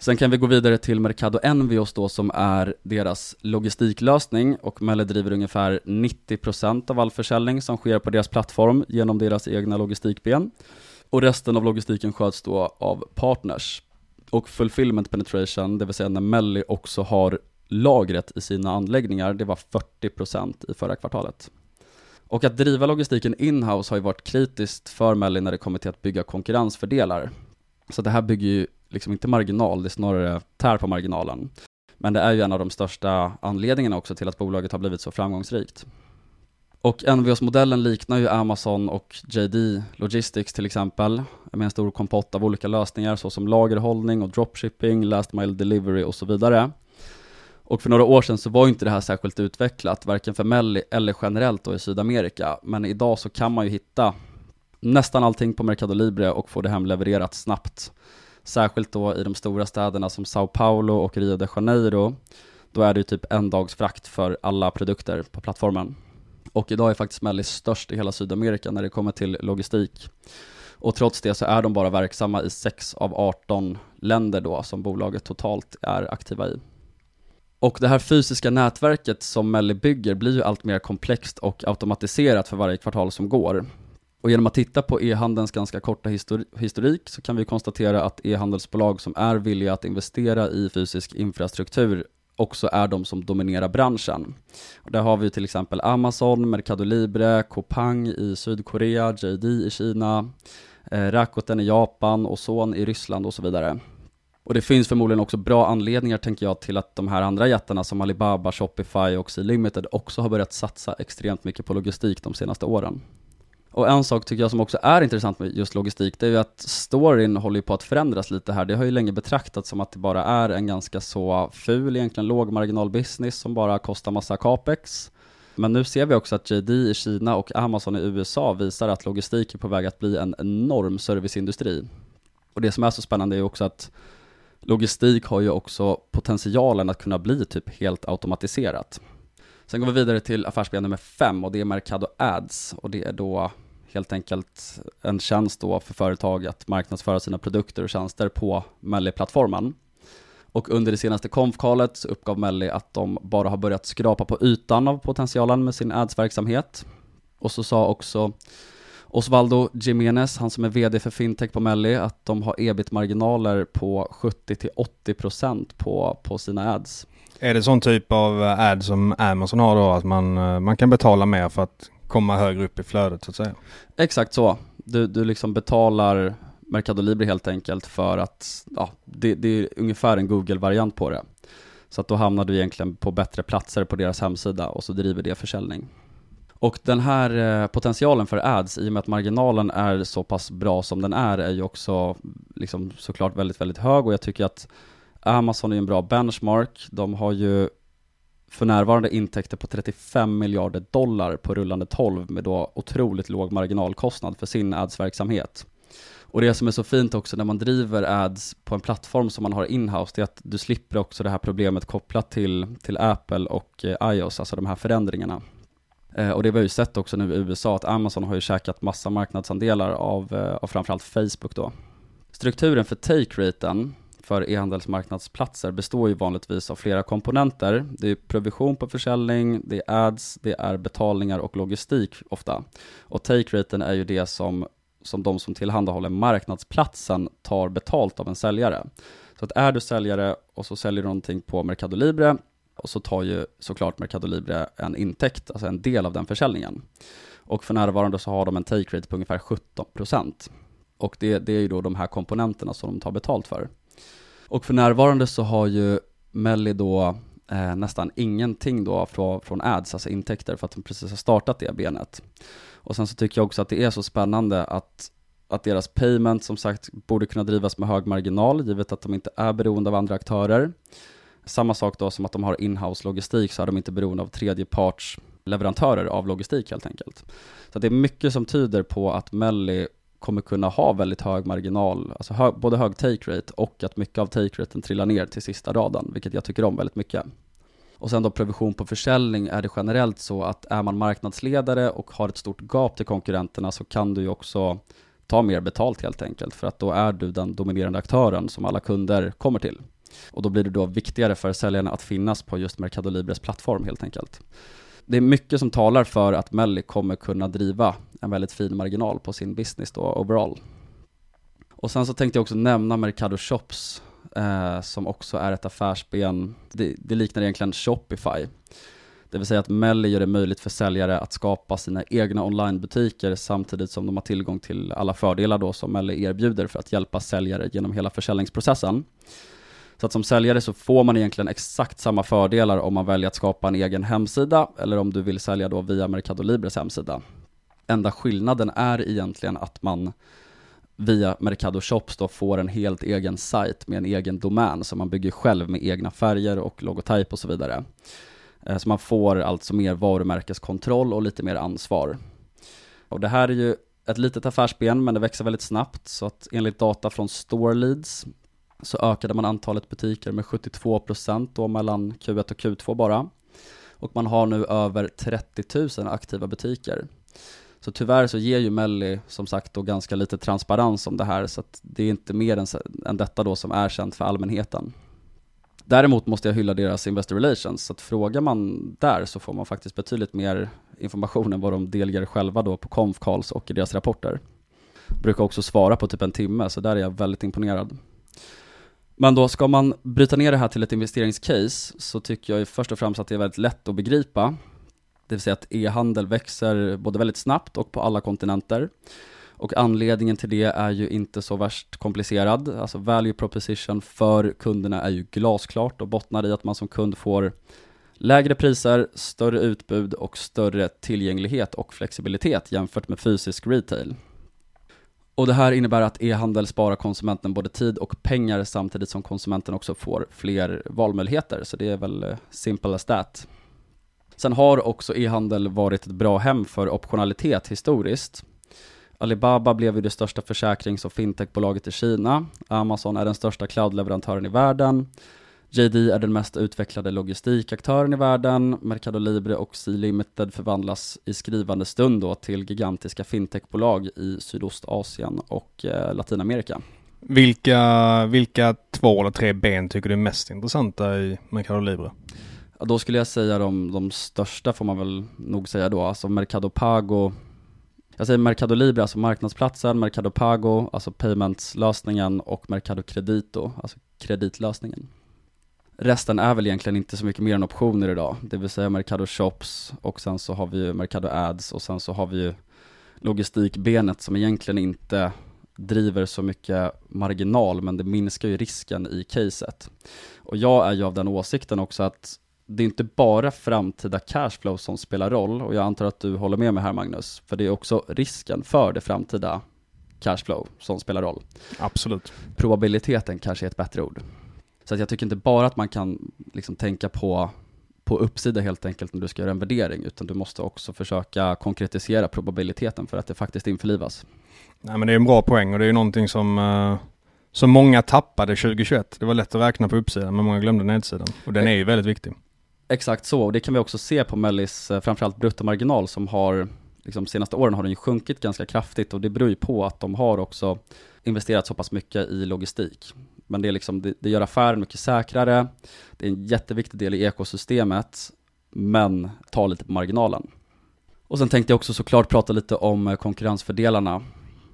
Speaker 3: Sen kan vi gå vidare till Mercado Envios då som är deras logistiklösning och Melle driver ungefär 90% av all försäljning som sker på deras plattform genom deras egna logistikben. Och resten av logistiken sköts då av partners. Och fulfillment penetration, det vill säga när Melli också har lagret i sina anläggningar, det var 40% i förra kvartalet. Och att driva logistiken inhouse har ju varit kritiskt för Melli när det kommer till att bygga konkurrensfördelar. Så det här bygger ju liksom inte marginal, det är snarare tär på marginalen. Men det är ju en av de största anledningarna också till att bolaget har blivit så framgångsrikt. Och NVOS-modellen liknar ju Amazon och JD Logistics till exempel, med en stor kompott av olika lösningar såsom lagerhållning och dropshipping, last mile delivery och så vidare. Och för några år sedan så var inte det här särskilt utvecklat, varken för Melli eller generellt då i Sydamerika. Men idag så kan man ju hitta nästan allting på Mercado Libre och få det hemlevererat snabbt. Särskilt då i de stora städerna som Sao Paulo och Rio de Janeiro. Då är det ju typ en dags frakt för alla produkter på plattformen. Och idag är faktiskt Mellis störst i hela Sydamerika när det kommer till logistik. Och trots det så är de bara verksamma i 6 av 18 länder då som bolaget totalt är aktiva i. Och det här fysiska nätverket som Melli bygger blir ju allt mer komplext och automatiserat för varje kvartal som går. Och genom att titta på e-handelns ganska korta historik så kan vi konstatera att e-handelsbolag som är villiga att investera i fysisk infrastruktur också är de som dominerar branschen. Och där har vi till exempel Amazon, Mercado Libre, Coupang i Sydkorea, JD i Kina, eh, Rakuten i Japan, Ozon i Ryssland och så vidare. Och det finns förmodligen också bra anledningar, tänker jag, till att de här andra jättarna som Alibaba, Shopify och C-Limited också har börjat satsa extremt mycket på logistik de senaste åren. Och en sak tycker jag som också är intressant med just logistik, det är ju att storyn håller på att förändras lite här. Det har ju länge betraktats som att det bara är en ganska så ful, egentligen lågmarginal-business som bara kostar massa capex. Men nu ser vi också att JD i Kina och Amazon i USA visar att logistik är på väg att bli en enorm serviceindustri. Och det som är så spännande är också att logistik har ju också potentialen att kunna bli typ helt automatiserat. Sen går vi vidare till affärsben nummer fem och det är Mercado Ads och det är då helt enkelt en tjänst då för företag att marknadsföra sina produkter och tjänster på Melli-plattformen. Och under det senaste konfkalet så uppgav Melli att de bara har börjat skrapa på ytan av potentialen med sin ads-verksamhet. Och så sa också Osvaldo Jimenez, han som är VD för Fintech på Melli, att de har ebit-marginaler på 70-80% på, på sina ads.
Speaker 2: Är det sån typ av eh, ad som Amazon har då, att man, eh, man kan betala mer för att komma högre upp i flödet så att säga?
Speaker 3: Exakt så. Du, du liksom betalar Mercado Libre helt enkelt för att, ja, det, det är ungefär en Google-variant på det. Så att då hamnar du egentligen på bättre platser på deras hemsida och så driver det försäljning. Och den här eh, potentialen för ads, i och med att marginalen är så pass bra som den är, är ju också liksom såklart väldigt, väldigt hög och jag tycker att Amazon är en bra benchmark. De har ju för närvarande intäkter på 35 miljarder dollar på rullande 12 med då otroligt låg marginalkostnad för sin ads-verksamhet. Och det som är så fint också när man driver ads på en plattform som man har inhouse, det är att du slipper också det här problemet kopplat till, till Apple och eh, iOS, alltså de här förändringarna. Eh, och det har vi ju sett också nu i USA, att Amazon har ju käkat massa marknadsandelar av, eh, av framförallt Facebook då. Strukturen för take-raten för e-handelsmarknadsplatser består ju vanligtvis av flera komponenter. Det är provision på försäljning, det är ads, det är betalningar och logistik ofta. Och take-raten är ju det som, som de som tillhandahåller marknadsplatsen tar betalt av en säljare. Så att är du säljare och så säljer du någonting på Mercado Libre och så tar ju såklart Mercado Libre en intäkt, alltså en del av den försäljningen. Och för närvarande så har de en take rate på ungefär 17%. Och det, det är ju då de här komponenterna som de tar betalt för. Och för närvarande så har ju Melli då eh, nästan ingenting då från, från ads, alltså intäkter, för att de precis har startat det benet. Och sen så tycker jag också att det är så spännande att, att deras payment som sagt borde kunna drivas med hög marginal, givet att de inte är beroende av andra aktörer. Samma sak då som att de har inhouse logistik så är de inte beroende av tredjeparts leverantörer av logistik helt enkelt. Så det är mycket som tyder på att Melli kommer kunna ha väldigt hög marginal, alltså hög, både hög take rate och att mycket av take raten trillar ner till sista raden, vilket jag tycker om väldigt mycket. Och sen då provision på försäljning är det generellt så att är man marknadsledare och har ett stort gap till konkurrenterna så kan du ju också ta mer betalt helt enkelt, för att då är du den dominerande aktören som alla kunder kommer till. Och då blir det då viktigare för säljarna att finnas på just Mercado Libres plattform helt enkelt. Det är mycket som talar för att Melli kommer kunna driva en väldigt fin marginal på sin business då overall. Och sen så tänkte jag också nämna Mercado Shops eh, som också är ett affärsben. Det, det, liknar egentligen Shopify. Det vill säga att Melli gör det möjligt för säljare att skapa sina egna onlinebutiker samtidigt som de har tillgång till alla fördelar då som Melli erbjuder för att hjälpa säljare genom hela försäljningsprocessen. Så att som säljare så får man egentligen exakt samma fördelar om man väljer att skapa en egen hemsida eller om du vill sälja då via Mercado Libres hemsida. Enda skillnaden är egentligen att man via Mercado Shops då får en helt egen sajt med en egen domän som man bygger själv med egna färger och logotyp och så vidare. Eh, så man får alltså mer varumärkeskontroll och lite mer ansvar. Och det här är ju ett litet affärsben men det växer väldigt snabbt så att enligt data från StoreLeads så ökade man antalet butiker med 72% då mellan Q1 och Q2 bara. Och man har nu över 30 000 aktiva butiker. Så tyvärr så ger ju Melli som sagt då ganska lite transparens om det här så att det är inte mer än, än detta då som är känt för allmänheten. Däremot måste jag hylla deras Investor Relations, så att frågar man där så får man faktiskt betydligt mer information än vad de delger själva då på conf calls och i deras rapporter. Brukar också svara på typ en timme, så där är jag väldigt imponerad. Men då ska man bryta ner det här till ett investeringscase så tycker jag ju först och främst att det är väldigt lätt att begripa. Det vill säga att e-handel växer både väldigt snabbt och på alla kontinenter. Och anledningen till det är ju inte så värst komplicerad. Alltså value proposition för kunderna är ju glasklart och bottnar i att man som kund får lägre priser, större utbud och större tillgänglighet och flexibilitet jämfört med fysisk retail. Och det här innebär att e-handel sparar konsumenten både tid och pengar samtidigt som konsumenten också får fler valmöjligheter. Så det är väl eh, simple as that. Sen har också e-handel varit ett bra hem för optionalitet historiskt. Alibaba blev ju det största försäkrings och fintechbolaget i Kina. Amazon är den största cloudleverantören i världen. JD är den mest utvecklade logistikaktören i världen. Mercado Libre och C-Limited förvandlas i skrivande stund då till gigantiska fintechbolag i Sydostasien och eh, Latinamerika.
Speaker 2: Vilka, vilka två eller tre ben tycker du är mest intressanta i Mercado Libre?
Speaker 3: Ja, då skulle jag säga de, de största får man väl nog säga då, alltså Mercado Pago Jag säger Mercado Libre, alltså marknadsplatsen, Mercado Pago, alltså payments-lösningen och Mercado Credito, alltså kreditlösningen. Resten är väl egentligen inte så mycket mer än optioner idag, det vill säga Mercado Shops och sen så har vi ju Mercado Ads och sen så har vi ju logistikbenet som egentligen inte driver så mycket marginal men det minskar ju risken i caset. Och jag är ju av den åsikten också att det är inte bara framtida cashflow som spelar roll och jag antar att du håller med mig här Magnus, för det är också risken för det framtida cashflow som spelar roll.
Speaker 2: Absolut.
Speaker 3: Probabiliteten kanske är ett bättre ord. Så att jag tycker inte bara att man kan liksom tänka på, på uppsida helt enkelt när du ska göra en värdering, utan du måste också försöka konkretisera probabiliteten för att det faktiskt införlivas.
Speaker 2: Nej men det är en bra poäng och det är ju någonting som, uh, som många tappade 2021. Det var lätt att räkna på uppsidan men många glömde nedsidan. Och den är ju väldigt viktig.
Speaker 3: Exakt så, och det kan vi också se på Mellis, eh, framförallt bruttomarginal som har, liksom senaste åren har den ju sjunkit ganska kraftigt och det beror ju på att de har också investerat så pass mycket i logistik. Men det, är liksom, det, det gör affären mycket säkrare, det är en jätteviktig del i ekosystemet, men tar lite på marginalen. Och sen tänkte jag också såklart prata lite om eh, konkurrensfördelarna.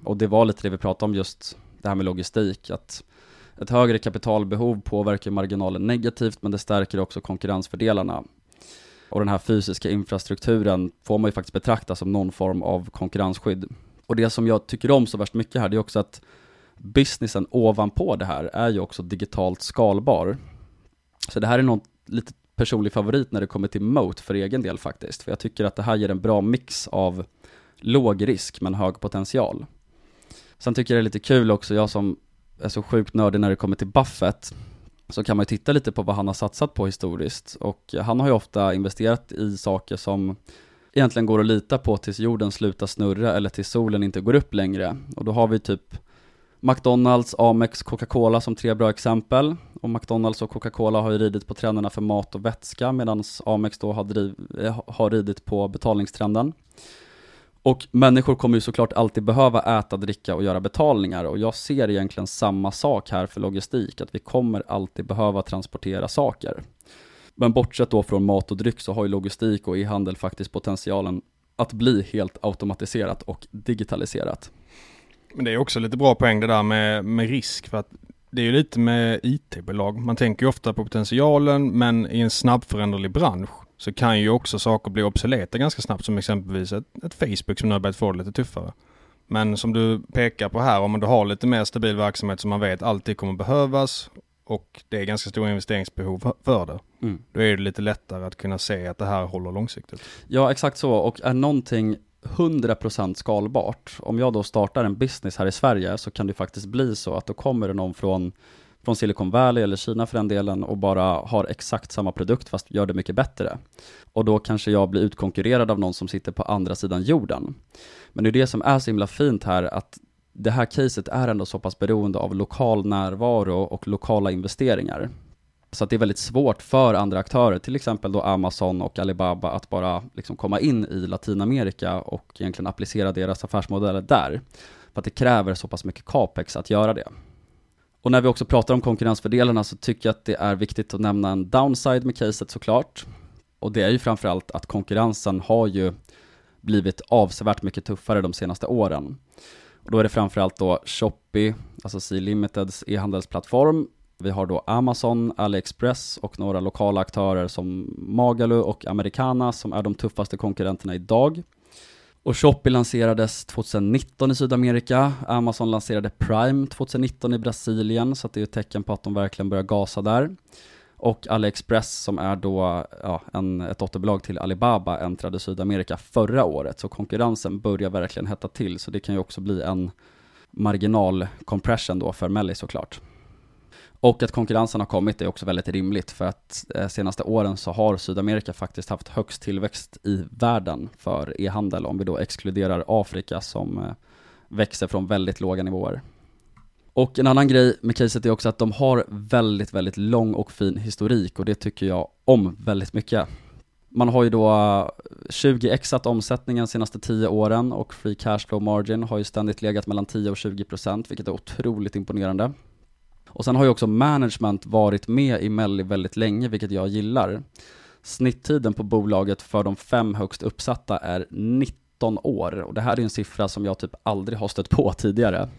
Speaker 3: Och det var lite det vi pratade om just det här med logistik, att ett högre kapitalbehov påverkar marginalen negativt men det stärker också konkurrensfördelarna. Och den här fysiska infrastrukturen får man ju faktiskt betrakta som någon form av konkurrensskydd. Och det som jag tycker om så värst mycket här, det är också att businessen ovanpå det här är ju också digitalt skalbar. Så det här är något lite personlig favorit när det kommer till Moat för egen del faktiskt. För jag tycker att det här ger en bra mix av låg risk men hög potential. Sen tycker jag det är lite kul också, jag som är så sjukt nördig när det kommer till Buffett, så kan man ju titta lite på vad han har satsat på historiskt. Och han har ju ofta investerat i saker som egentligen går att lita på tills jorden slutar snurra eller tills solen inte går upp längre. Och då har vi typ McDonalds, Amex, Coca-Cola som tre bra exempel. Och McDonalds och Coca-Cola har ju ridit på trenderna för mat och vätska medan Amex då har, driv, eh, har ridit på betalningstrenden. Och människor kommer ju såklart alltid behöva äta, dricka och göra betalningar och jag ser egentligen samma sak här för logistik, att vi kommer alltid behöva transportera saker. Men bortsett då från mat och dryck så har ju logistik och e-handel faktiskt potentialen att bli helt automatiserat och digitaliserat.
Speaker 2: Men det är också lite bra poäng det där med, med risk för att det är ju lite med IT-bolag. Man tänker ju ofta på potentialen men i en snabbföränderlig bransch så kan ju också saker bli obsoleta ganska snabbt som exempelvis ett, ett Facebook som nu har börjat få det lite tuffare. Men som du pekar på här, om man då har lite mer stabil verksamhet som man vet alltid kommer behövas och det är ganska stora investeringsbehov för det. Mm. Då är det lite lättare att kunna se att det här håller långsiktigt.
Speaker 3: Ja, exakt så. Och är någonting 100% skalbart, om jag då startar en business här i Sverige så kan det faktiskt bli så att då kommer det någon från från Silicon Valley eller Kina för den delen och bara har exakt samma produkt fast gör det mycket bättre. Och då kanske jag blir utkonkurrerad av någon som sitter på andra sidan jorden. Men det är det som är så himla fint här att det här caset är ändå så pass beroende av lokal närvaro och lokala investeringar. Så att det är väldigt svårt för andra aktörer, till exempel då Amazon och Alibaba, att bara liksom komma in i Latinamerika och egentligen applicera deras affärsmodeller där. För att det kräver så pass mycket capex att göra det. Och när vi också pratar om konkurrensfördelarna så tycker jag att det är viktigt att nämna en downside med caset såklart. Och det är ju framförallt att konkurrensen har ju blivit avsevärt mycket tuffare de senaste åren. Och då är det framförallt då Shopee, alltså C-Limiteds e-handelsplattform. Vi har då Amazon, AliExpress och några lokala aktörer som Magalu och Americana som är de tuffaste konkurrenterna idag. Och Shopee lanserades 2019 i Sydamerika, Amazon lanserade Prime 2019 i Brasilien, så det är ett tecken på att de verkligen börjar gasa där. Och AliExpress som är då ja, en, ett dotterbolag till Alibaba äntrade Sydamerika förra året, så konkurrensen börjar verkligen hetta till, så det kan ju också bli en marginal compression då för Melli såklart. Och att konkurrensen har kommit är också väldigt rimligt för att eh, senaste åren så har Sydamerika faktiskt haft högst tillväxt i världen för e-handel om vi då exkluderar Afrika som eh, växer från väldigt låga nivåer. Och en annan grej med caset är också att de har väldigt, väldigt lång och fin historik och det tycker jag om väldigt mycket. Man har ju då eh, 20xat omsättningen omsättningen senaste 10 åren och free cash flow margin har ju ständigt legat mellan 10 och 20% vilket är otroligt imponerande. Och sen har ju också management varit med i Melli väldigt länge, vilket jag gillar. Snitttiden på bolaget för de fem högst uppsatta är 19 år. Och det här är en siffra som jag typ aldrig har stött på tidigare.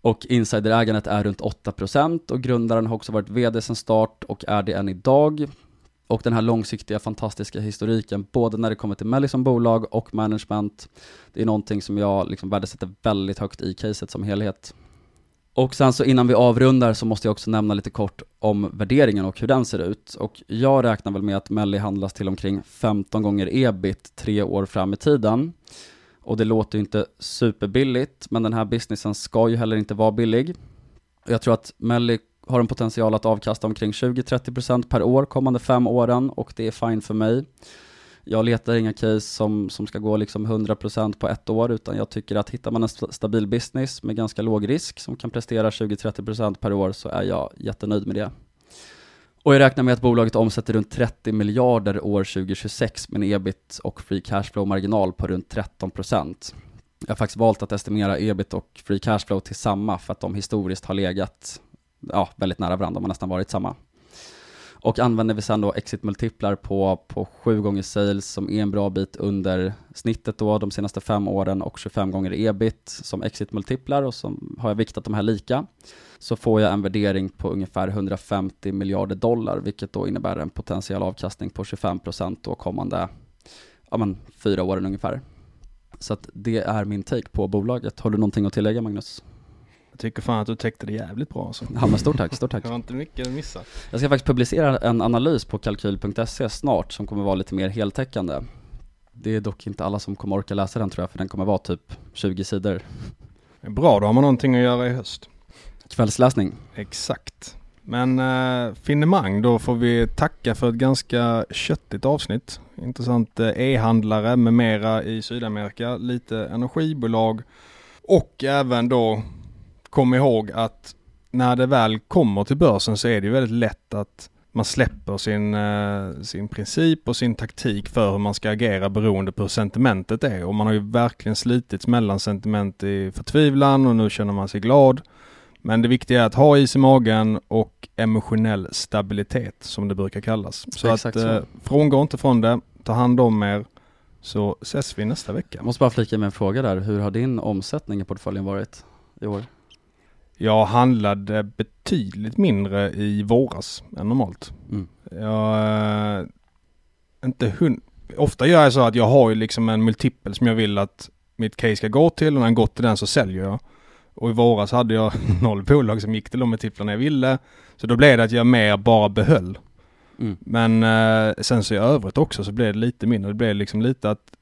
Speaker 3: Och insiderägandet är runt 8% och grundaren har också varit VD sedan start och är det än idag. Och den här långsiktiga fantastiska historiken, både när det kommer till Melly som bolag och management, det är någonting som jag liksom värdesätter väldigt högt i caset som helhet. Och sen så innan vi avrundar så måste jag också nämna lite kort om värderingen och hur den ser ut. Och jag räknar väl med att Melli handlas till omkring 15 gånger ebit tre år fram i tiden. Och det låter ju inte superbilligt, men den här businessen ska ju heller inte vara billig. Jag tror att Melli har en potential att avkasta omkring 20-30% per år kommande fem åren och det är fine för mig. Jag letar inga case som, som ska gå liksom 100% på ett år, utan jag tycker att hittar man en stabil business med ganska låg risk som kan prestera 20-30% per år så är jag jättenöjd med det. Och jag räknar med att bolaget omsätter runt 30 miljarder år 2026 med en ebit och free cashflow-marginal på runt 13%. Jag har faktiskt valt att estimera ebit och free cashflow till samma för att de historiskt har legat ja, väldigt nära varandra, de har nästan varit samma. Och använder vi sedan då exit-multiplar på, på 7 gånger sales som är en bra bit under snittet då de senaste fem åren och 25 gånger ebit som exit-multiplar och som har jag viktat de här lika så får jag en värdering på ungefär 150 miljarder dollar vilket då innebär en potentiell avkastning på 25% då kommande ja, men, fyra åren ungefär. Så att det är min take på bolaget. Har du någonting att tillägga Magnus?
Speaker 2: Jag tycker fan att du täckte det jävligt bra alltså.
Speaker 3: Ja men stort tack, stort tack.
Speaker 2: Det var inte mycket att missa.
Speaker 3: Jag ska faktiskt publicera en analys på kalkyl.se snart som kommer vara lite mer heltäckande. Det är dock inte alla som kommer orka läsa den tror jag, för den kommer vara typ 20 sidor.
Speaker 2: Bra, då har man någonting att göra i höst.
Speaker 3: Kvällsläsning.
Speaker 2: Exakt. Men äh, finemang, då får vi tacka för ett ganska köttigt avsnitt. Intressant äh, e-handlare med mera i Sydamerika, lite energibolag och även då kom ihåg att när det väl kommer till börsen så är det ju väldigt lätt att man släpper sin, eh, sin princip och sin taktik för hur man ska agera beroende på hur sentimentet är. Och man har ju verkligen slitits mellan sentiment i förtvivlan och nu känner man sig glad. Men det viktiga är att ha is i magen och emotionell stabilitet som det brukar kallas. Så Exakt att så. Eh, frångå inte från det, ta hand om er så ses vi nästa vecka.
Speaker 3: Jag måste bara flika med en fråga där. Hur har din omsättning i portföljen varit i år?
Speaker 2: Jag handlade betydligt mindre i våras än normalt. Mm. Jag, äh, inte hund... Ofta gör jag så att jag har ju liksom en multipel som jag vill att mitt case ska gå till och när den gått till den så säljer jag. Och i våras hade jag noll bolag som gick till de multiplarna jag ville. Så då blev det att jag mer bara behöll. Mm. Men eh, sen så i övrigt också så blev det lite mindre. Det blev liksom lite att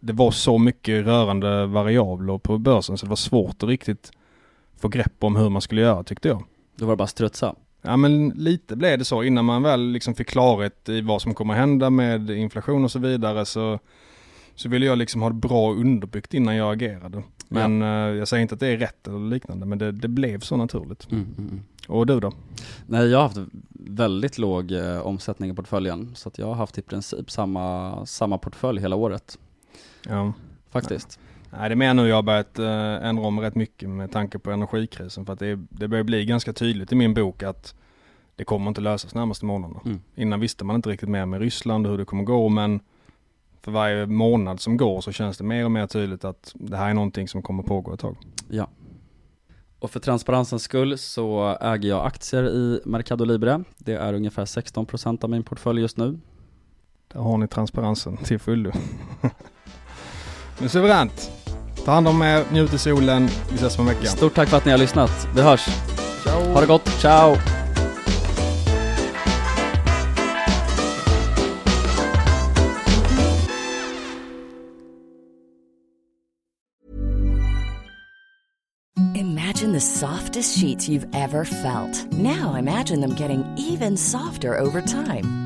Speaker 2: det var så mycket rörande variabler på börsen så det var svårt att riktigt få grepp om hur man skulle göra tyckte jag.
Speaker 3: Då var det bara strutsa?
Speaker 2: Ja men lite blev det så innan man väl liksom fick klarhet i vad som kommer hända med inflation och så vidare så, så ville jag liksom ha det bra underbyggt innan jag agerade. Men ja. uh, jag säger inte att det är rätt eller liknande men det, det blev så naturligt. Mm, mm, mm. Och du då?
Speaker 3: Nej jag har haft väldigt låg eh, omsättning i portföljen så att jag har haft i princip samma, samma portfölj hela året. Ja. Faktiskt.
Speaker 2: Nej, det nu jag har börjat äh, ändra om rätt mycket med tanke på energikrisen för att det, det börjar bli ganska tydligt i min bok att det kommer inte lösas närmaste månaderna. Mm. Innan visste man inte riktigt mer med Ryssland och hur det kommer gå men för varje månad som går så känns det mer och mer tydligt att det här är någonting som kommer pågå ett tag.
Speaker 3: Ja. Och för transparensens skull så äger jag aktier i Mercado Libre. Det är ungefär 16% av min portfölj just nu.
Speaker 2: Där har ni transparensen till fullo. Men suveränt. Ta hand om er, njut i solen. Vi ses om en vecka.
Speaker 3: Stort tack för att ni har lyssnat. Vi hörs. Ciao. Ha det gott. Ciao. Imagine the softest sheets you've ever felt. Now imagine them getting even softer over time.